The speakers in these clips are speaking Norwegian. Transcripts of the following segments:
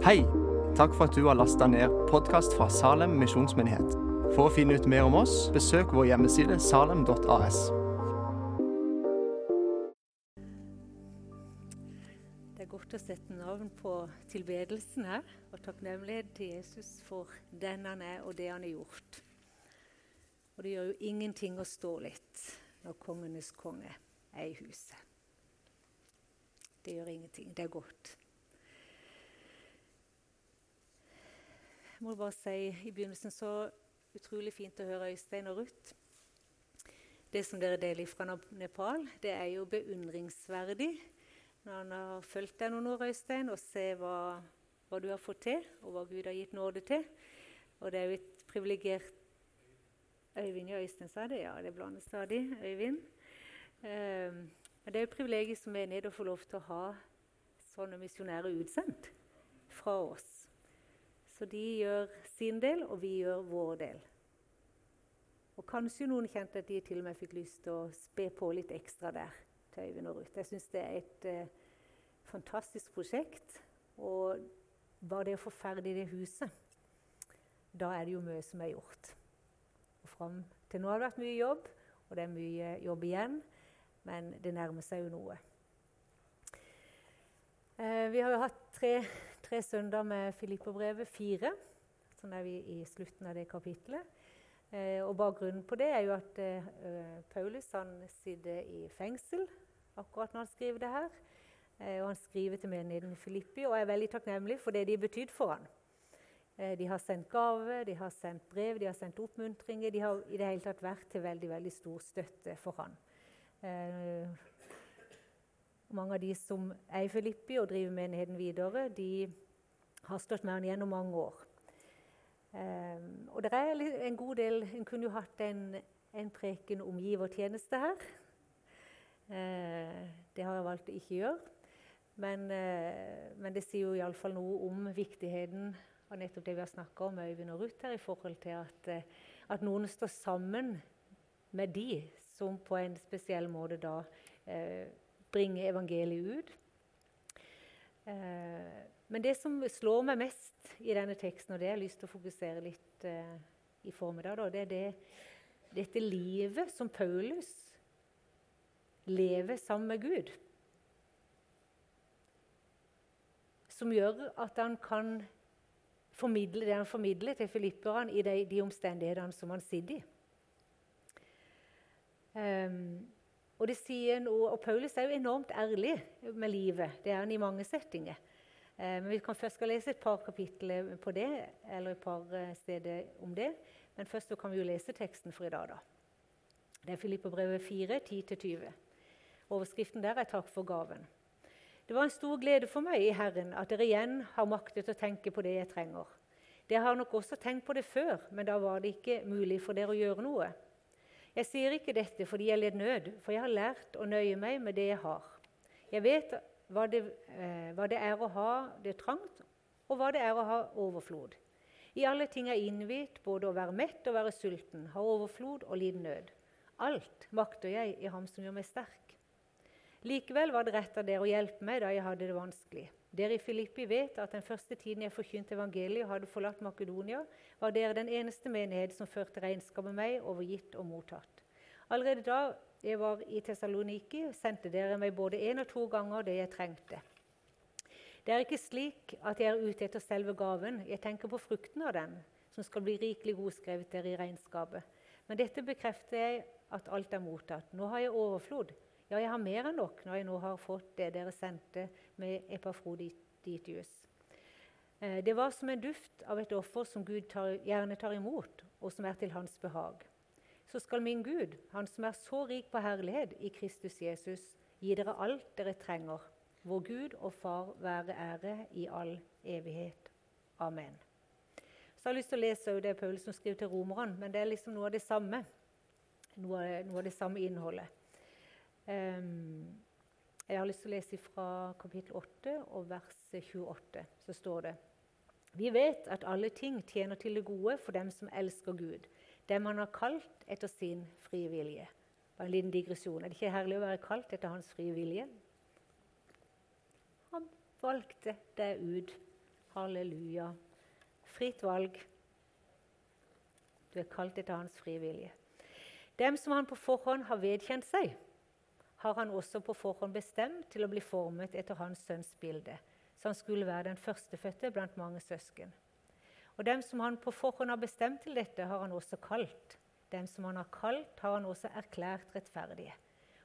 Hei! Takk for at du har lasta ned podkast fra Salem misjonsmyndighet. For å finne ut mer om oss, besøk vår hjemmeside salem.as. Det er godt å sette navn på tilbedelsen her, og takknemlighet til Jesus for den han er, og det han har gjort. Og det gjør jo ingenting å stå litt når kongenes konge er i huset. Det gjør ingenting. Det er godt. Må bare si i begynnelsen så utrolig fint å høre Øystein og Ruth. Det som dere deler fra Nepal, det er jo beundringsverdig når han har fulgt deg noen år, Øystein, og se hva, hva, du har fått til, og hva Gud har gitt nåde til. Og det er jo et privilegert Øyvind og Øystein sa det, ja, det blander stadig. Øyvind. Um, det er jo et privilegium som menighet å få lov til å ha sånne misjonærer utsendt fra oss. Så de gjør sin del, og vi gjør vår del. Og Kanskje noen kjente at de til og med fikk lyst til å spe på litt ekstra der. til Øyvind og Ruth. Jeg syns det er et eh, fantastisk prosjekt. Og bare det å få ferdig det huset, da er det jo mye som er gjort. Og Fram til nå har det vært mye jobb, og det er mye jobb igjen. Men det nærmer seg jo noe. Eh, vi har jo hatt tre tre søndager med Filipperbrevet, fire. Sånn er vi i slutten av det kapitlet. Eh, og Bakgrunnen på det er jo at eh, Paulus han sitter i fengsel akkurat når han skriver det her. Eh, og han skriver til menigheten Filippi og er veldig takknemlig for det de har betydd for han. Eh, de har sendt gave, de har sendt brev, de har sendt oppmuntringer. De har i det hele tatt vært til veldig, veldig stor støtte for han. Eh, mange av de som er i Filippi og driver menigheten videre, de har stått med han gjennom mange år. Um, og det er en god del En kunne jo hatt en, en preken om givertjeneste her. Uh, det har jeg valgt å ikke gjøre. Men, uh, men det sier jo iallfall noe om viktigheten av nettopp det vi har snakka om med Øyvind og Ruth her, i forhold til at, uh, at, noen står sammen med de som på en spesiell måte da bringe evangeliet ut. Eh, men det som slår meg mest i denne teksten, og det jeg har lyst til å fokusere litt eh, i formiddag, det er det, dette livet som Paulus lever sammen med Gud. Som gjør at han kan formidle det han formidler til filipperne i de, de omstendighetene som han sitter i. Um, og, det sier noe, og, Paulus er jo enormt ærlig med livet. Det er han i mange settinger. Eh, men Vi kan først skal lese et par kapitler på det, eller et par eh, steder om det. Men først kan vi jo lese teksten for i dag. da. Det er Filippabrevet 4, 10-20. Overskriften der er 'Takk for gaven'. Det var en stor glede for meg i Herren at dere igjen har maktet å tenke på det jeg trenger. Dere har nok også tenkt på det før, men da var det ikke mulig for dere å gjøre noe. Jeg sier ikke dette fordi jeg led nød, for jeg har lært å nøye meg med det jeg har. Jeg vet hva det, eh, hva det er å ha det trangt, og hva det er å ha overflod. I alle ting er innvidd, både å være mett og være sulten, ha overflod og lide nød. Alt makter jeg i Ham som gjør meg sterk. Likevel var det rett av dere å hjelpe meg da jeg hadde det vanskelig. Dere i Filippi vet at den første tiden jeg forkynte evangeliet og hadde forlatt Makedonia, var dere den eneste menighet som førte regnskap med meg overgitt og mottatt. Allerede da jeg var i Tessaloniki, sendte dere meg både én og to ganger det jeg trengte. Det er ikke slik at jeg er ute etter selve gaven, jeg tenker på frukten av den, som skal bli rikelig godskrevet dere i regnskapet. Men dette bekrefter jeg at alt er mottatt. Nå har jeg overflod. Ja, jeg har mer enn nok når jeg nå har fått det dere sendte med Epafroditius. Eh, det var som en duft av et offer som Gud tar, gjerne tar imot, og som er til hans behag. Så skal min Gud, Han som er så rik på herlighet i Kristus Jesus, gi dere alt dere trenger. Vår Gud og Far være ære i all evighet. Amen. Så jeg har lyst til å lese det Paul som skriver til romerne, men det er liksom noe av det samme. Noe, noe av det samme innholdet. Ehm, jeg har lyst til å lese fra kapittel 8 og vers 28. Så står det Vi vet at alle ting tjener til det gode for dem som elsker Gud, dem han har kalt etter sin frie vilje. Bare en liten digresjon. Er det ikke herlig å være kalt etter hans frie vilje? Han valgte deg ut Halleluja. Fritt valg. Du er kalt etter hans frivillige. Dem som han på forhånd har vedkjent seg, har han også på forhånd bestemt til å bli formet etter hans sønns bilde, så han skulle være den førstefødte blant mange søsken. Og dem som han på forhånd har bestemt til dette, har han også kalt. Dem som han har kalt, har han også erklært rettferdige.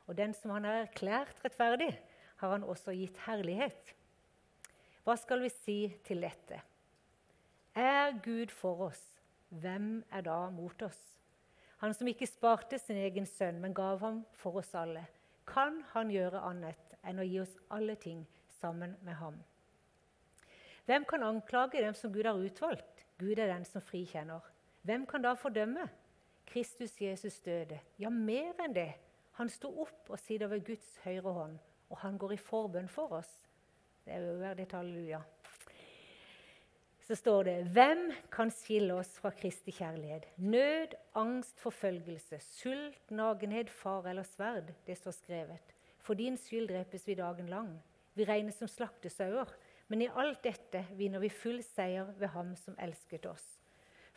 Og den som han har erklært rettferdig, har han også gitt herlighet. Hva skal vi si til dette? Er Gud for oss, hvem er da mot oss? Han som ikke sparte sin egen sønn, men gav ham for oss alle. Kan han gjøre annet enn å gi oss alle ting sammen med ham? Hvem kan anklage dem som Gud har utvalgt? Gud er den som frikjenner. Hvem kan da fordømme? Kristus Jesus døde. Ja, mer enn det. Han sto opp og sitter ved Guds høyre hånd, og han går i forbønn for oss. Det er jo verdig halleluja. Så står det Hvem kan skille oss fra Kristi kjærlighet? Nød, angst, forfølgelse, sult, nagenhet, far eller sverd. Det står skrevet. For din skyld drepes vi dagen lang. Vi regnes som slaktesauer. Men i alt dette vinner vi full seier ved Ham som elsket oss.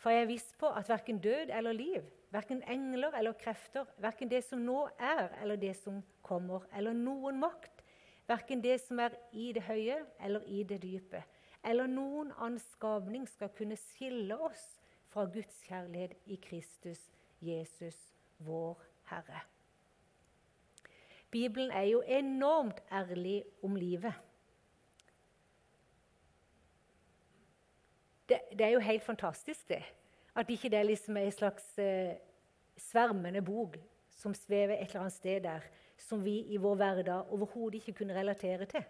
For jeg er viss på at verken død eller liv, verken engler eller krefter, verken det som nå er eller det som kommer, eller noen makt, verken det som er i det høye eller i det dype, eller noen annen skapning skal kunne skille oss fra Guds kjærlighet i Kristus Jesus, vår Herre. Bibelen er jo enormt ærlig om livet. det, det, er jo helt fantastisk, det. At ikke det liksom er en slags eh, svermende bok som svever et eller annet sted der, som vi i vår hverdag overhodet ikke kunne relatere til.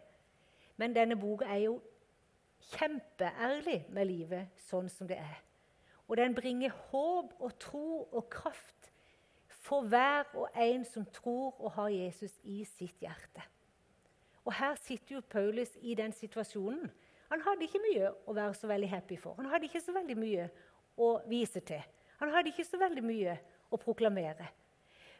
Men denne boka er jo kjempeærlig med livet sånn som det er. Og den bringer håp og tro og kraft for hver og en som tror og har Jesus i sitt hjerte. Og her sitter jo Paulus i den situasjonen han hadde ikke mye å være så veldig happy for. Han hadde ikke så veldig mye å vise til. Han hadde ikke så veldig mye å proklamere.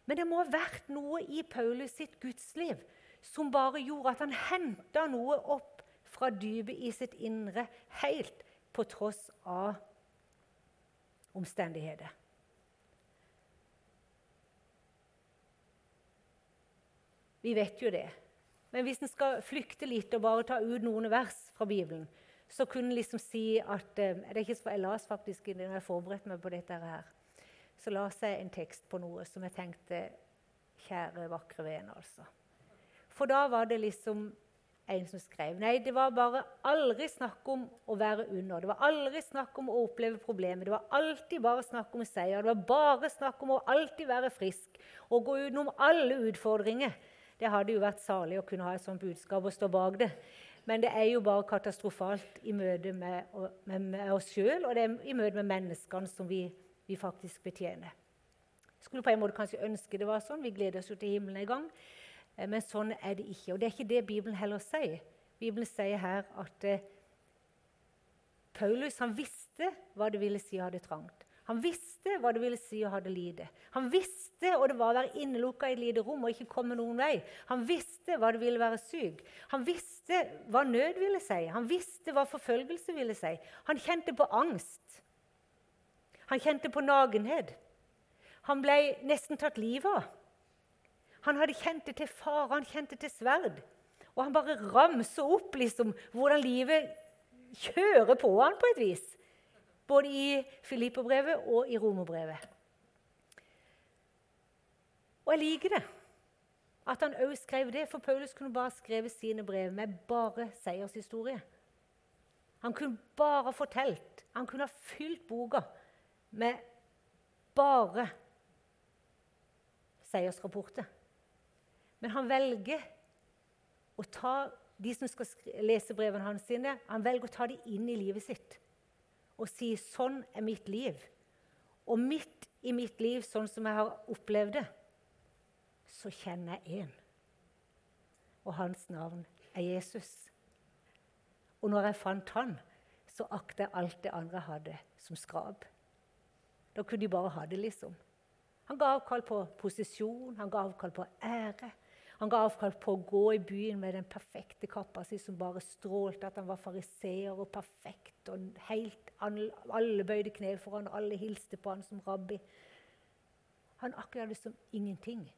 Men det må ha vært noe i Paulus sitt gudsliv som bare gjorde at han henta noe opp fra dypet i sitt indre, helt på tross av omstendigheter. Vi vet jo det. Men hvis en skal flykte litt og bare ta ut noen vers fra Bibelen, så kunne en liksom si at eh, det er ikke så, Jeg las faktisk når jeg forberedte meg på dette her, så las jeg en tekst på noe som jeg tenkte Kjære, vakre vene, altså. For da var det liksom en som skrev. Nei, det var bare aldri snakk om å være under. Det var aldri snakk om å oppleve problemer. Det var alltid bare snakk om seier. Det var bare snakk om å alltid være frisk og gå utenom alle utfordringer. Det hadde jo vært salig å kunne ha et sånt budskap og stå bak det. Men det er jo bare katastrofalt i møte med, med, med oss sjøl og det er i møte med menneskene som vi, vi, faktisk betjener. Skulle på en måte kanskje ønske det var sånn. Vi gleder oss jo til himmelen en gang. Eh, men sånn er det ikke. Og det er ikke det Bibelen heller sier. Bibelen sier her at eh, Paulus han visste hva det ville si å ha det trangt. Han visste hva det ville si å ha det lite. Han visste hva det var å være innelukka i et lite rom og ikke komme noen vei. Han visste hva det ville være syk. Han visste hva nød ville si. Han visste hva forfølgelse ville si. Han kjente på angst. Han kjente på nagenhet. Han ble nesten tatt livet av. Han hadde kjent det til fare, han kjente til sverd. Og han bare ramser opp liksom, hvordan livet kjører på han på et vis både i Filipperbrevet og i Romerbrevet. Og jeg liker det. At han òg skrev det, for Paulus kunne bare skrevet sine brev med bare seiershistorie. Han kunne bare fortalt. Han kunne ha fylt boka med bare seiersrapporter. Men han velger å ta de som skal lese brevene hans, sine, han velger å ta dem inn i livet sitt og si 'sånn er mitt liv'. Og midt i mitt liv, sånn som jeg har opplevd det, så kjenner jeg én. Og hans navn er Jesus. Og når jeg fant han, så akta jeg alt det andre hadde, som skrap. Da kunne de bare ha det, liksom. Han ga avkall på posisjon, han ga avkall på ære. Han ga avkall på å gå i byen med den perfekte kappa si som bare strålte at han var fariseer og perfekt. og helt, Alle bøyde kne for han, alle hilste på han som rabbi. Han akkurat det som ingenting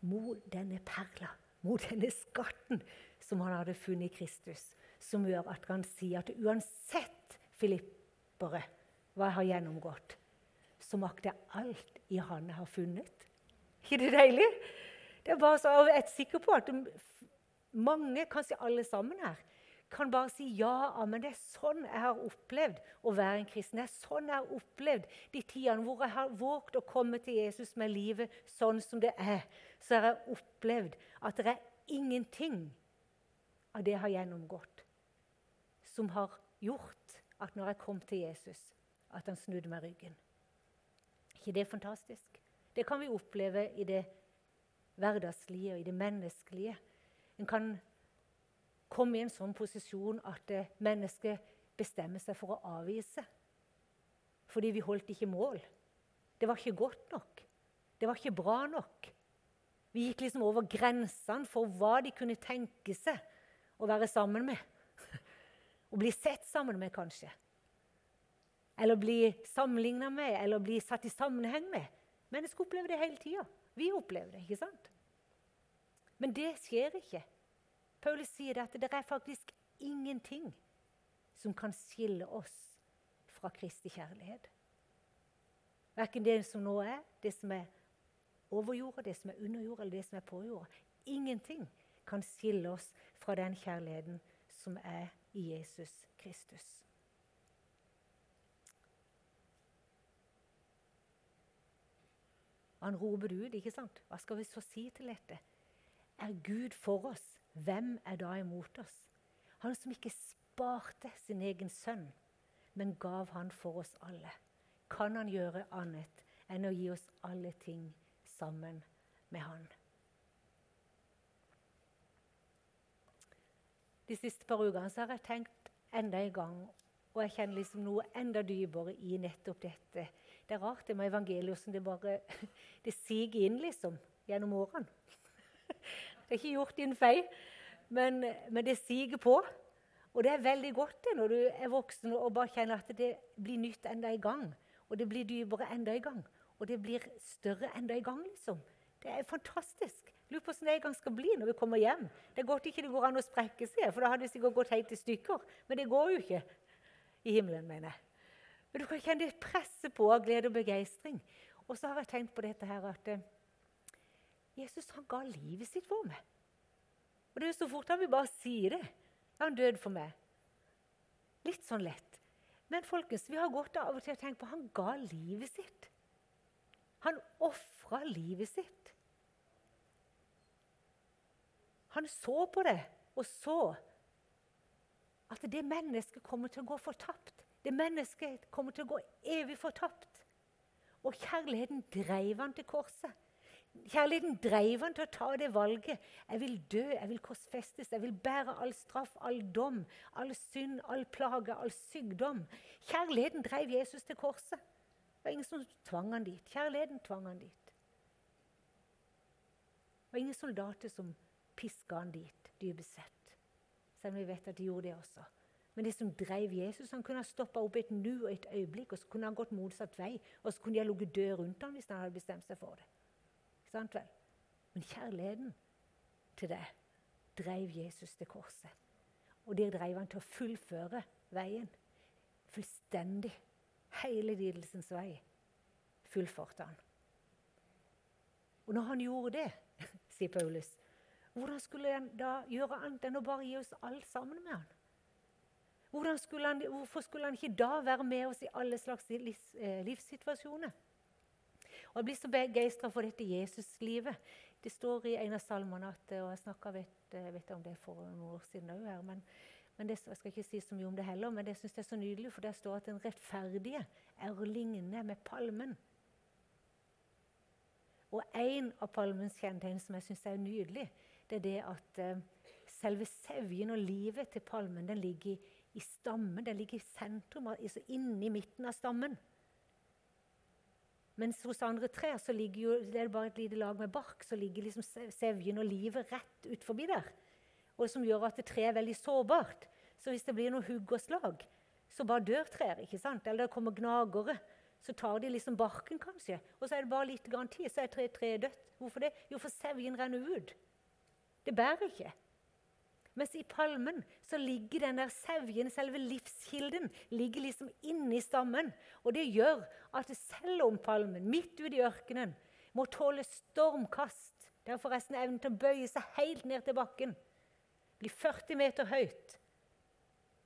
mot denne perla, mot denne skatten som han hadde funnet i Kristus, som gjør at han sier at uansett, filippere, hva jeg har gjennomgått, så makter jeg alt i Han jeg har funnet. ikke det deilig? Det er bare så, Jeg er sikker på at mange, kanskje alle sammen her, kan bare si ja, men det er sånn jeg har opplevd å være en kristen. Det er sånn jeg har opplevd de tidene hvor jeg har våget å komme til Jesus med livet sånn som det er. Så har jeg opplevd at det er ingenting av det jeg har gjennomgått, som har gjort at når jeg kom til Jesus, at han snudde meg ryggen. ikke det fantastisk? Det kan vi oppleve i det hverdagslige og i det menneskelige. En kan komme i en sånn posisjon at eh, mennesket bestemmer seg for å avvise. Fordi vi holdt ikke mål. Det var ikke godt nok. Det var ikke bra nok. Vi gikk liksom over grensene for hva de kunne tenke seg å være sammen med. Å bli sett sammen med, kanskje. Eller bli sammenligna med, eller bli satt i sammenheng med. Mennesker opplever det hele tida. Vi opplever det, ikke sant? Men det skjer ikke Paulus sier at det er faktisk ingenting som kan skille oss fra Kristi kjærlighet. Verken det som nå er, det som er over jorda, det som er under jorda, eller det som er på jorda. Ingenting kan skille oss fra den kjærligheten som er i Jesus Kristus. Han roper det ut, ikke sant? Hva skal vi så si til dette? Er Gud for oss? Hvem er da imot oss? Han som ikke sparte sin egen sønn, men gav han for oss alle. Kan han gjøre annet enn å gi oss alle ting sammen med han? De siste par ukene har jeg tenkt enda en gang, og jeg kjenner liksom noe enda dypere i nettopp dette. Det er rart det med evangeliet, som det bare det siger inn liksom, gjennom årene. Det er ikke gjort i en fei, men, men det siger på. Og det er veldig godt det når du er voksen og bare kjenner at det blir nytt enda en gang. Og det blir dypere enda en gang. Og det blir større enda en gang. liksom. Det er fantastisk. Lurer på hvordan det en gang skal bli når vi kommer hjem. Det er godt ikke det går an å sprekke seg, for da hadde det sikkert gått helt i stykker. Men det går jo ikke i himmelen, mener jeg. Men du kan kjenne det presset på glede og begeistring. Og så har jeg tenkt på dette her at eh, Jesus han ga livet sitt for meg. Og det er jo så fort han vil bare si det. Han døde for meg. Litt sånn lett. Men folkens, vi har gått av og til å tenke på han ga livet sitt. Han ofra livet sitt. Han så på det og så at det mennesket kommer til å gå fortapt. Det mennesket kommer til å gå evig fortapt. Og kjærligheten dreiv han til korset. Kjærligheten dreiv han til å ta det valget. Jeg vil dø, jeg vil korsfestes, jeg vil bære all straff, all dom, all synd, all plage, all sykdom. Kjærligheten dreiv Jesus til korset. Det var ingen som tvang han dit. Kjærligheten tvang han dit. Det var ingen soldater som piska han dit, dypest sett. Selv om vi vet at de gjorde det også. Men det som drev Jesus, han kunne ha stoppa opp et nu og et øyeblikk, og så kunne han gått motsatt vei, og så kunne de ha ligget død rundt ham hvis han hadde bestemt seg for det. Sant vel? Men kjærligheten til det drev Jesus til korset. Og det drev han til å fullføre veien. Fullstendig. Hele lidelsens vei fullførte han. Og når han gjorde det, sier Paulus, hvordan skulle han da gjøre annet enn å bare gi oss alt sammen med han? Skulle han, hvorfor skulle han ikke da være med oss i alle slags livs, eh, livssituasjoner? Og Jeg blir så begeistra for dette Jesuslivet. Det står i en av salmene at, og Jeg snakka vet om det for noen år siden òg. Men, men det, jeg skal ikke si så mye om det heller, men det syns jeg er så nydelig, for der står at den rettferdige er å ligne med palmen. Og en av palmens kjennetegn som jeg syns er nydelig, det er det at selve sevjen og livet til palmen den ligger i, i stammen. Den ligger i sentrum, altså inni midten av stammen. Mens hos andre trær så ligger jo, det er bare et lite lag med bark, så ligger liksom sevjen og livet rett ut forbi der. Og som gjør at treet er veldig sårbart. Så hvis det blir noe hugg og slag, så bare dør trær. ikke sant? Eller det kommer gnagere. Så tar de liksom barken, kanskje. Og så er det bare litt grann tid, så er treet tre dødt. Hvorfor det? Jo, for sevjen renner ut. Det bærer ikke. Mens i palmen så ligger den der sevjen, selve livskilden, ligger liksom inni stammen. Og det gjør at selv om palmen, midt ute i ørkenen, må tåle stormkast Det har forresten evnen til å bøye seg helt ned til bakken. Blir 40 meter høyt.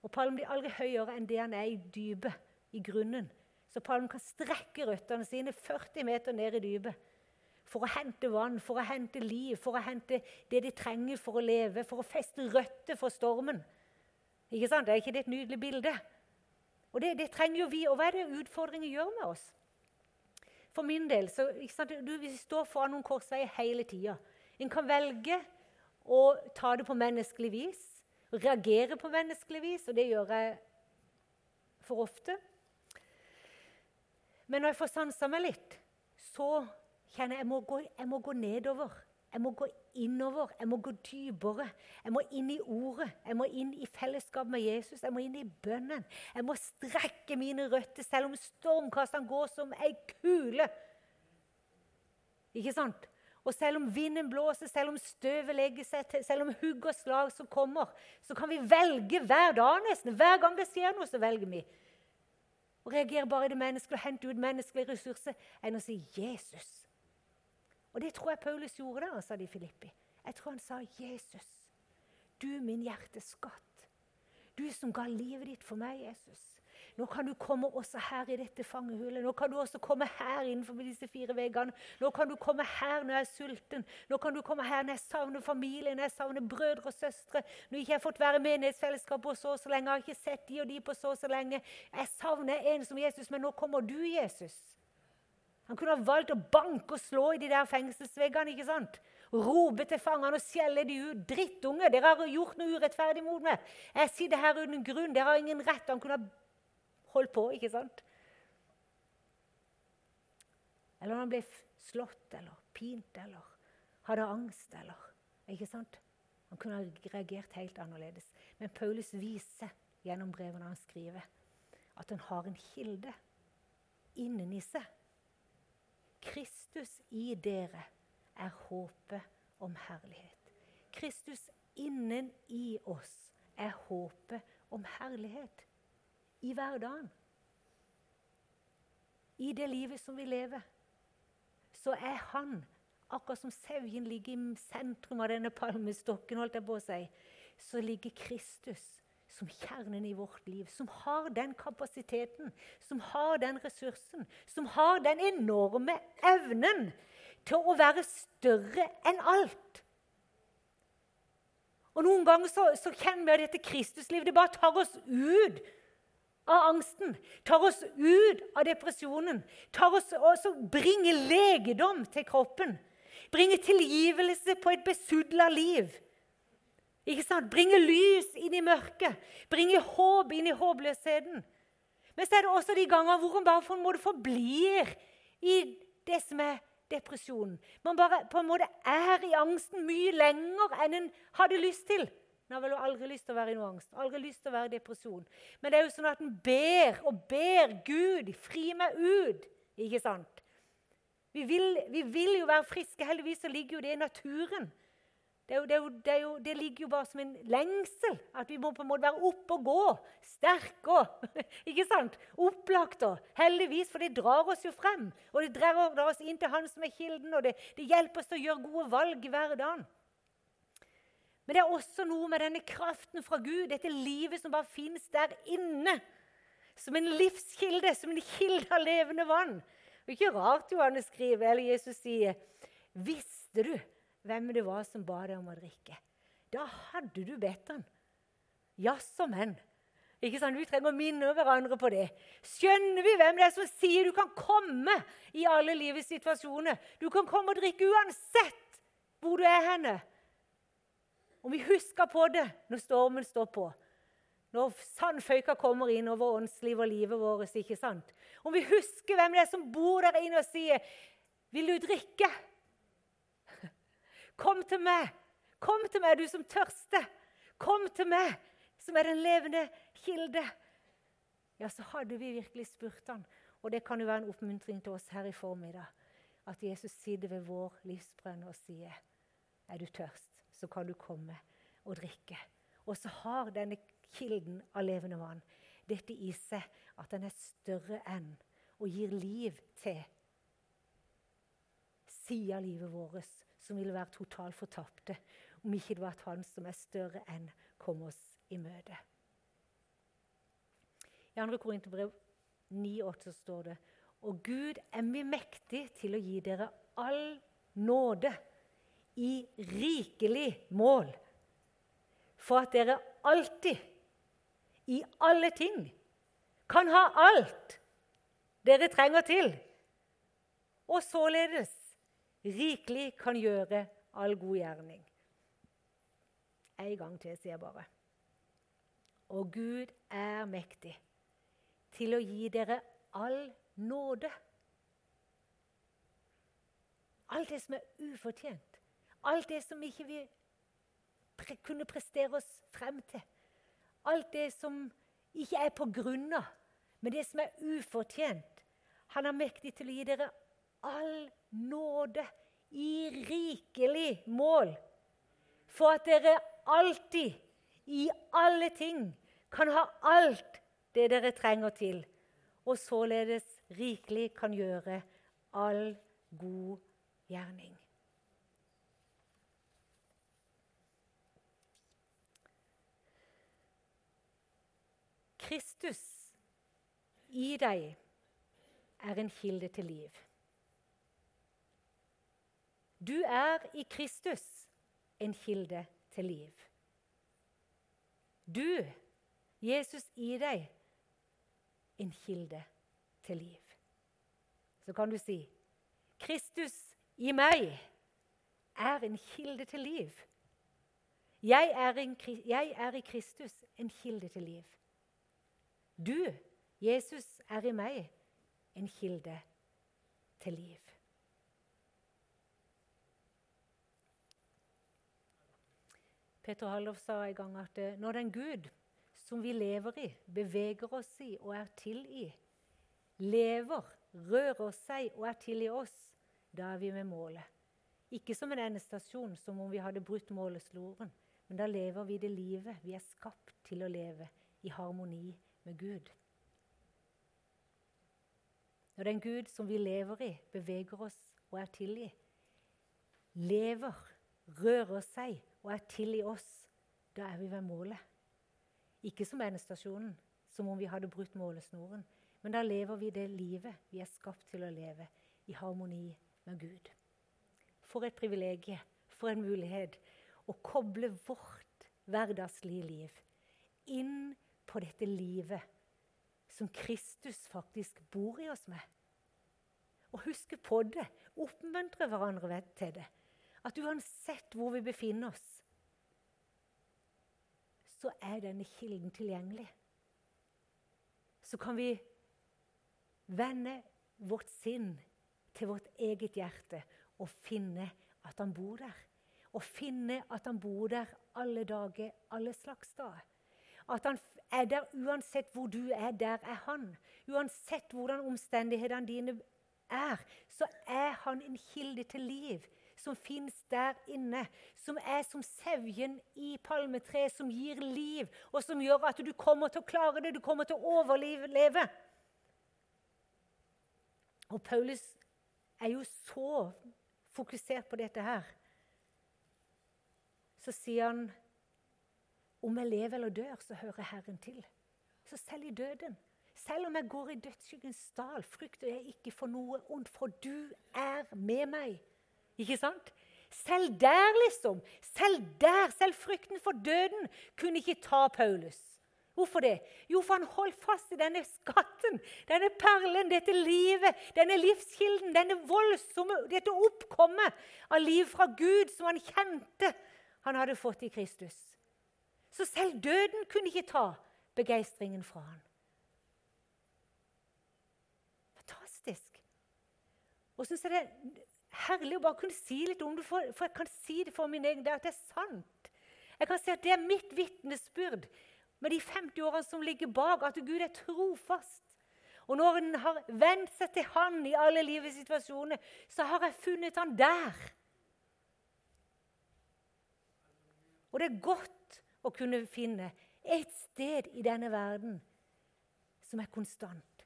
Og palmen blir aldri høyere enn det han er i dypet, i grunnen. Så palmen kan strekke røttene sine 40 meter ned i dypet for å hente vann, for å hente liv, for å hente det de trenger for å leve, for å feste røtter for stormen. Ikke sant? Er ikke det et nydelig bilde? Og det, det trenger jo vi. Og hva er det utfordringer gjør med oss? For min del så, sant, du, Vi står foran noen korsveier hele tida. En kan velge å ta det på menneskelig vis, reagere på menneskelig vis, og det gjør jeg for ofte. Men når jeg får sansa meg litt, så kjenner jeg må, gå, jeg må gå nedover. Jeg må gå innover. Jeg må gå dypere. Jeg må inn i ordet. Jeg må inn i fellesskap med Jesus. Jeg må inn i bønnen. Jeg må strekke mine røtter, selv om stormkastene går som ei kule. Ikke sant? Og selv om vinden blåser, selv om støvet legger seg til, selv om hugg og slag som kommer, så kan vi velge hver dag nesten. Hver gang det skjer noe, så velger vi. Og reagere bare i det menneskelige og hente ut menneskelige ressurser enn å si 'Jesus'. Og det tror jeg Paulus gjorde der sa det i Filippi. Jeg tror han sa, 'Jesus, du min hjertes skatt. Du som ga livet ditt for meg, Jesus. Nå kan du komme også her i dette fangehullet. Nå kan du også komme her innenfor disse fire veggene. Nå kan du komme her når jeg er sulten. Nå kan du komme her når jeg savner familie, når jeg savner brødre og søstre. Når jeg ikke har fått være menighetsfellesskap på så og så lenge. Jeg har ikke sett de og de på så og så lenge. Jeg savner en som Jesus, men nå kommer du, Jesus. Han kunne ha valgt å banke og slå i de der fengselsveggene. ikke sant? Rope til fangene og skjelle de ut. 'Drittunge, dere har gjort noe urettferdig mot meg.' 'Jeg sitter her uten grunn. Dere har ingen rett.' Han kunne ha holdt på, ikke sant? Eller om han ble slått eller pint eller hadde angst eller ikke sant? Han kunne ha reagert helt annerledes. Men Paulus viser gjennom brevene han skriver, at han har en kilde inni seg Kristus i dere er håpet om herlighet. Kristus innen i oss er håpet om herlighet i hverdagen. I det livet som vi lever, så er han, akkurat som sevjen ligger i sentrum av denne palmestokken, holdt jeg på å si, så ligger Kristus som kjernen i vårt liv, som har den kapasiteten, som har den ressursen, som har den enorme evnen til å være større enn alt. Og Noen ganger så, så kjenner vi at dette Kristuslivet det bare tar oss ut av angsten, tar oss ut av depresjonen, tar oss, og bringer legedom til kroppen. Bringer tilgivelse på et besudla liv. Ikke sant? Bringe lys inn i mørket. Bringe håp inn i håpløsheten. Men så er det også de ganger hvor man bare på en måte forblir i det som er depresjonen. Man bare på en måte er i angsten mye lenger enn en hadde lyst til. En har vel aldri lyst til å være i noe angst, aldri lyst til å være i depresjon. Men det er jo sånn at en ber og ber Gud, fri meg ut. Ikke sant? Vi vil, vi vil jo være friske. Heldigvis så ligger jo det i naturen. Det, jo, det, jo, jo, det, ligger jo bare som en lengsel. At vi må på en måte være oppe og gå. Sterke og ikke sant? opplagte. Heldigvis, for det drar oss jo frem. Og det drar oss inn til Han som er kilden, og det, det hjelper oss til å gjøre gode valg hver hverdagen. Men det er også noe med denne kraften fra Gud, dette livet som bare fins der inne. Som en livskilde, som en kilde av levende vann. Det er ikke rart Johannes skriver, eller Jesus sier, visste du hvem det var som ba deg om å drikke. Da hadde du bedt han. Jaså, men. Ikke sant? Vi trenger å minne hverandre på det. Skjønner vi hvem det er som sier du kan komme i alle livets situasjoner? Du kan komme og drikke uansett hvor du er henne. Om vi husker på det når stormen står på. når sandføyka kommer inn over åndslivet og livet vårt. ikke sant? Om vi husker hvem det er som bor der inne og sier 'Vil du drikke?' Kom til meg! Kom til meg, du som tørster! Kom til meg, som er den levende kilde! Ja, så hadde vi virkelig spurt han. Og det kan jo være en oppmuntring til oss her i formiddag. At Jesus sitter ved vår livsbrønn og sier, 'Er du tørst, så kan du komme og drikke.' Og så har denne kilden av levende vann dette i seg at den er større enn og gir liv til sida av livet vårt som ville være totalt fortapte om ikke det var at Han som er større enn, kom oss i møte. I 2. Korinterbrev 9,8 står det Og Gud er vi mektig til å gi dere all nåde i rikelig mål, for at dere alltid, i alle ting, kan ha alt dere trenger til, og således rikelig kan gjøre all god gjerning. En gang til, sier jeg bare. Og Gud er mektig til å gi dere all nåde. Alt det som er ufortjent. Alt det som ikke vi pre kunne prestere oss frem til. Alt det som ikke er på grunn men det som er ufortjent. Han er mektig til å gi dere all nåde i rikelig mål, for at dere alltid, i alle ting, kan ha alt det dere trenger til, og således rikelig kan gjøre all god gjerning. Kristus i deg er en kilde til liv. Du er i Kristus en kilde til liv. Du, Jesus i deg, en kilde til liv. Så kan du si Kristus i meg er en kilde til liv. Jeg er, en, jeg er i Kristus en kilde til liv. Du, Jesus, er i meg en kilde til liv. Peter Hallov sa en gang at eh, når den Gud som vi lever i, beveger oss i og er til i, lever, rører seg og er til i oss, da er vi med målet. Ikke som en endestasjon, som om vi hadde brutt målesloren, men da lever vi det livet vi er skapt til å leve, i harmoni med Gud. Når den Gud som vi lever i, beveger oss og er til i, lever, rører seg og er til i oss, da er vi ved målet. Ikke som endestasjonen, som om vi hadde brutt målesnoren, men da lever vi det livet vi er skapt til å leve, i harmoni med Gud. For et privilegium, for en mulighet å koble vårt hverdagslige liv inn på dette livet som Kristus faktisk bor i oss med. Og huske på det, oppmuntre hverandre til det. At uansett hvor vi befinner oss, så er denne kilden tilgjengelig. Så kan vi vende vårt sinn til vårt eget hjerte og finne at han bor der. Og finne at han bor der alle dager, alle slags dager. At han er der uansett hvor du er, der er han. Uansett hvordan omstendighetene dine er, så er han en kilde til liv som fins der inne, som er som sevjen i palmetreet, som gir liv, og som gjør at du kommer til å klare det, du kommer til å overleve. Og Paulus er jo så fokusert på dette her. Så sier han om jeg lever eller dør, så hører Herren til. Så selv i døden, selv om jeg går i dødsskyggens dal, frykter jeg ikke for noe ondt, for du er med meg. Ikke sant? Selv der, liksom. Selv der, selv frykten for døden kunne ikke ta Paulus. Hvorfor det? Jo, for han holdt fast i denne skatten, denne perlen, dette livet, denne livskilden, denne voldsomme, dette oppkommet av liv fra Gud som han kjente han hadde fått i Kristus. Så selv døden kunne ikke ta begeistringen fra han. Fantastisk. Og så er det herlig å bare kunne si litt om det, for, for jeg kan si det for min egen del, at det er sant. Jeg kan si at det er mitt vitnesbyrd med de 50 årene som ligger bak, at Gud er trofast. Og når en har vent seg til Han i alle livets situasjoner, så har jeg funnet Han der. Og det er godt å kunne finne et sted i denne verden som er konstant.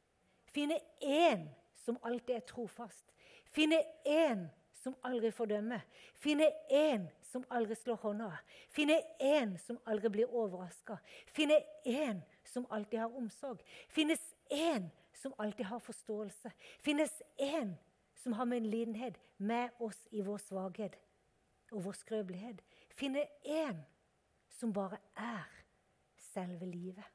Finne én som alltid er trofast. Finne én som aldri fordømmer. Finne én som aldri slår hånda. Finne én som aldri blir overraska. Finne én som alltid har omsorg. Finnes én som alltid har forståelse. Finnes én som har medlidenhet med oss i vår svakhet og vår skrøpelighet. Finne én som bare er selve livet.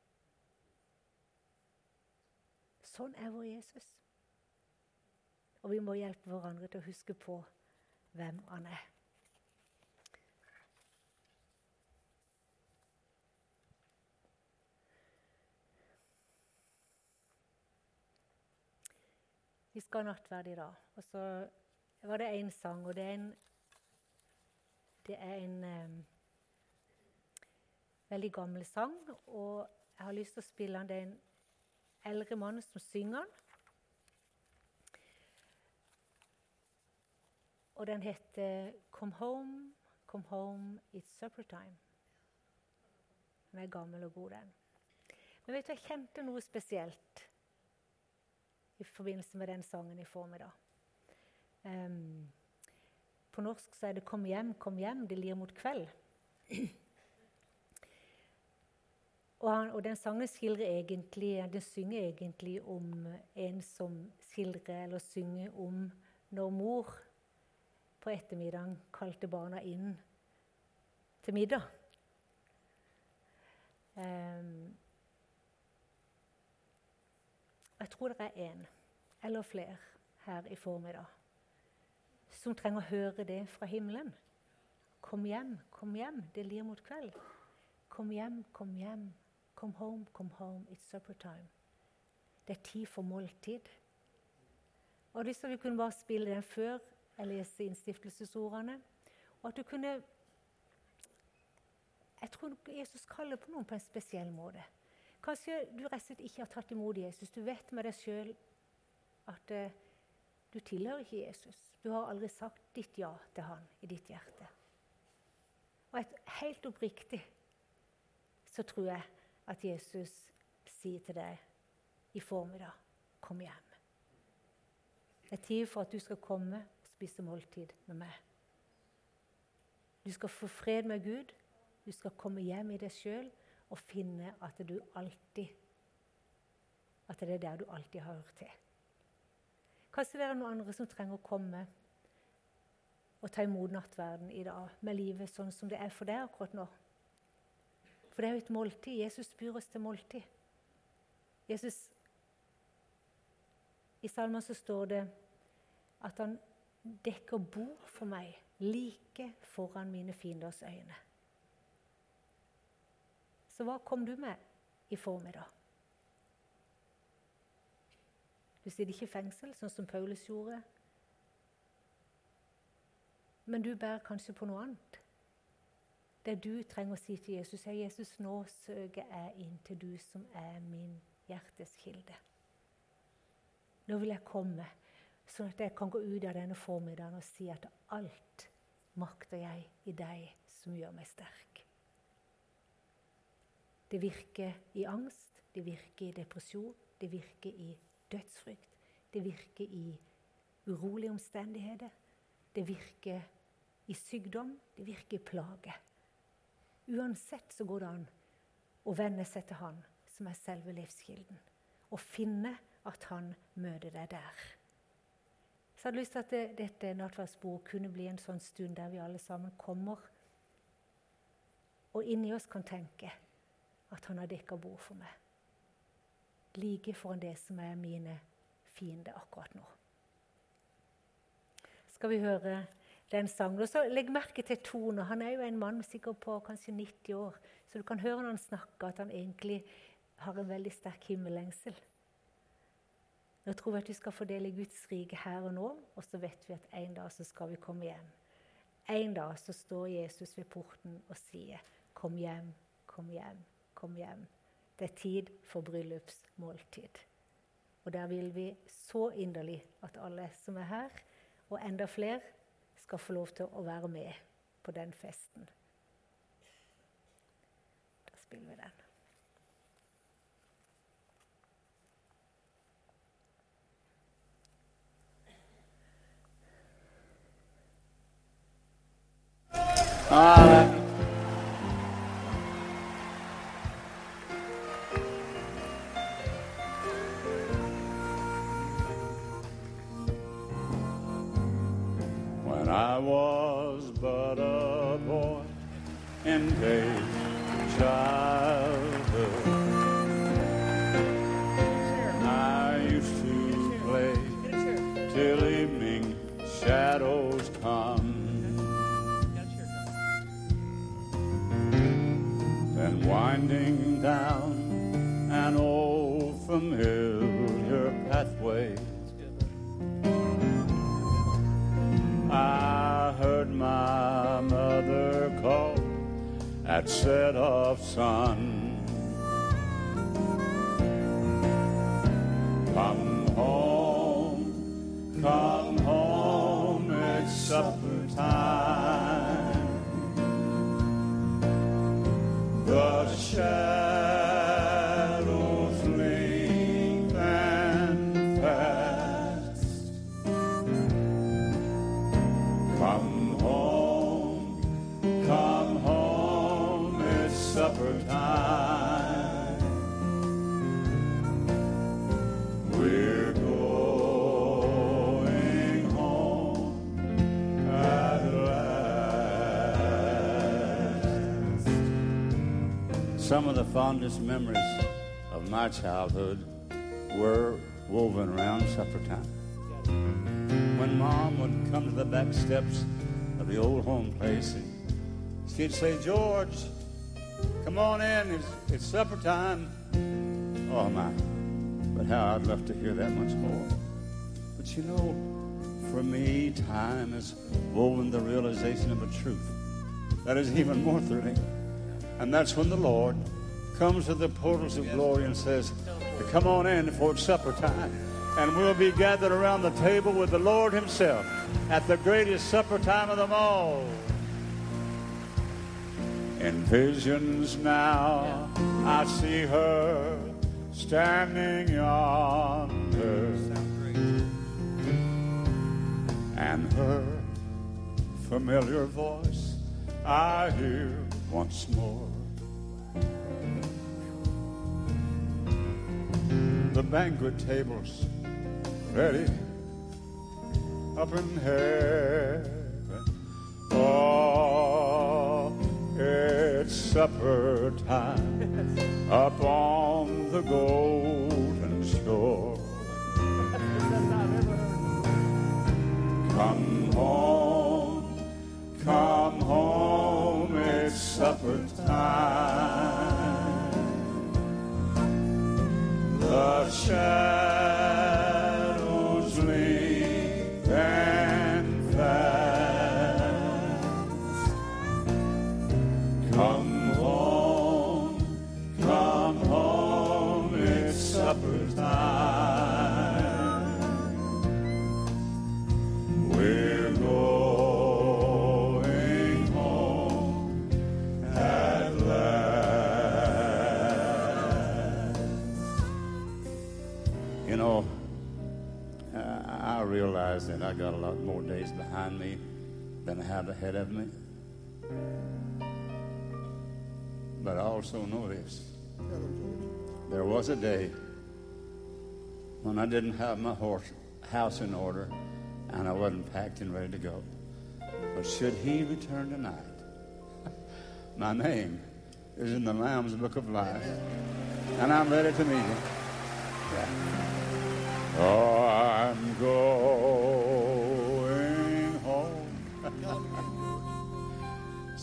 Sånn er vår Jesus. Og vi må hjelpe hverandre til å huske på hvem han er. Vi skal ha nattverd i dag. Og så var det én sang, og det er en, det er en um, veldig gammel sang. Og jeg har lyst til å spille den. Det er en eldre mann som synger den. Og den heter 'Come Home, Come Home, It's Supper Time'. Den er gammel og god, den. Men vet du, jeg kjente noe spesielt i forbindelse med den sangen i formiddag. Um, på norsk så er det 'Kom hjem, kom hjem, det lir mot kveld'. og, han, og, den sangen skildrer egentlig, den synger egentlig om en som skildrer eller synger om når mor på ettermiddagen kalte barna inn til middag. Um, jeg tror det er én eller flere her i formiddag som trenger å høre det fra himmelen. Kom hjem, kom hjem, det lir mot kveld. Kom hjem, kom hjem. Come home, come home, it's supper time. Det er tid for måltid. Og hvis vi kunne bare spille den før jeg leser innstiftelsesordene. Og at du kunne Jeg tror Jesus kaller på noen på en spesiell måte. Kanskje du rett og slett ikke har tatt imot Jesus. Du vet med deg sjøl at uh, du tilhører ikke Jesus. Du har aldri sagt ditt ja til han i ditt hjerte. Og et, helt oppriktig så tror jeg at Jesus sier til deg i formiddag kom hjem. Det er tid for at du skal komme spise måltid med meg. Du skal få fred med Gud. Du skal komme hjem i deg sjøl og finne at du alltid At det er der du alltid har hørt til. Kanskje det er noen andre som trenger å komme og ta imot nattverden i dag med livet sånn som det er for deg akkurat nå. For det er jo et måltid. Jesus byr oss til måltid. Jesus, I salmen så står det at han dekker bord for meg like foran mine fienders øyne. Så hva kom du med i formiddag? Du sitter ikke i fengsel, sånn som Paulus gjorde. Men du bærer kanskje på noe annet. Det du trenger å si til Jesus, er Jesus, nå søker jeg inn til du som er min hjertes kilde. Nå vil jeg komme Sånn at jeg kan gå ut av denne formiddagen og si at alt makter jeg i deg som gjør meg sterk. Det virker i angst, det virker i depresjon, det virker i dødsfrykt. Det virker i urolige omstendigheter. Det virker i sykdom, det virker i plage. Uansett så går det an å venne seg til Han som er selve livskilden, og finne at Han møter deg der. Så jeg hadde lyst til at det, dette nattverdsbordet kunne bli en sånn stund der vi alle sammen kommer og inni oss kan tenke at han har dekka bord for meg. Like foran det som er mine fiender akkurat nå. Skal vi høre den sangen? Og så Legg merke til tonen. Han er jo en mann sikkert på kanskje 90 år, så du kan høre når han snakker at han egentlig har en veldig sterk himmellengsel. Nå tror vi at vi skal fordele Guds rike her og nå, og så vet vi at en dag så skal vi komme hjem. En dag så står Jesus ved porten og sier, 'Kom hjem, kom hjem, kom hjem'. Det er tid for bryllupsmåltid. Og der vil vi så inderlig at alle som er her, og enda flere, skal få lov til å være med på den festen. Da spiller vi den. When I was but a boy in days of childhood, I used to play till evening shadows come. Down an old familiar pathway. I heard my mother call at set of sun. Come home, come Some of the fondest memories of my childhood were woven around supper time when mom would come to the back steps of the old home place and she'd say, George, come on in, it's, it's supper time. Oh my, but how I'd love to hear that much more. But you know, for me, time has woven the realization of a truth that is even more thrilling. And that's when the Lord comes to the portals of glory and says, Come on in for it's supper time. And we'll be gathered around the table with the Lord Himself at the greatest supper time of them all. In visions now, I see her standing yonder. And her familiar voice I hear once more. The banquet tables ready up in heaven. Oh, it's supper time up on the golden shore. Come home, come home, it's supper time. of shadow. Than I have ahead of me. But I also know this. There was a day when I didn't have my horse, house in order and I wasn't packed and ready to go. But should he return tonight, my name is in the Lamb's Book of Life, and I'm ready to meet him. Yeah. Oh, I'm going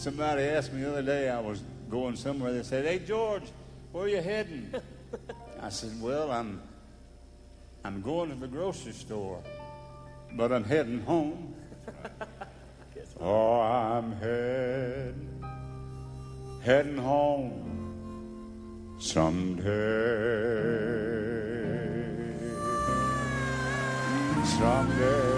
Somebody asked me the other day, I was going somewhere, they said, Hey, George, where are you heading? I said, Well, I'm I'm going to the grocery store, but I'm heading home. oh, I'm heading heading home someday. Someday.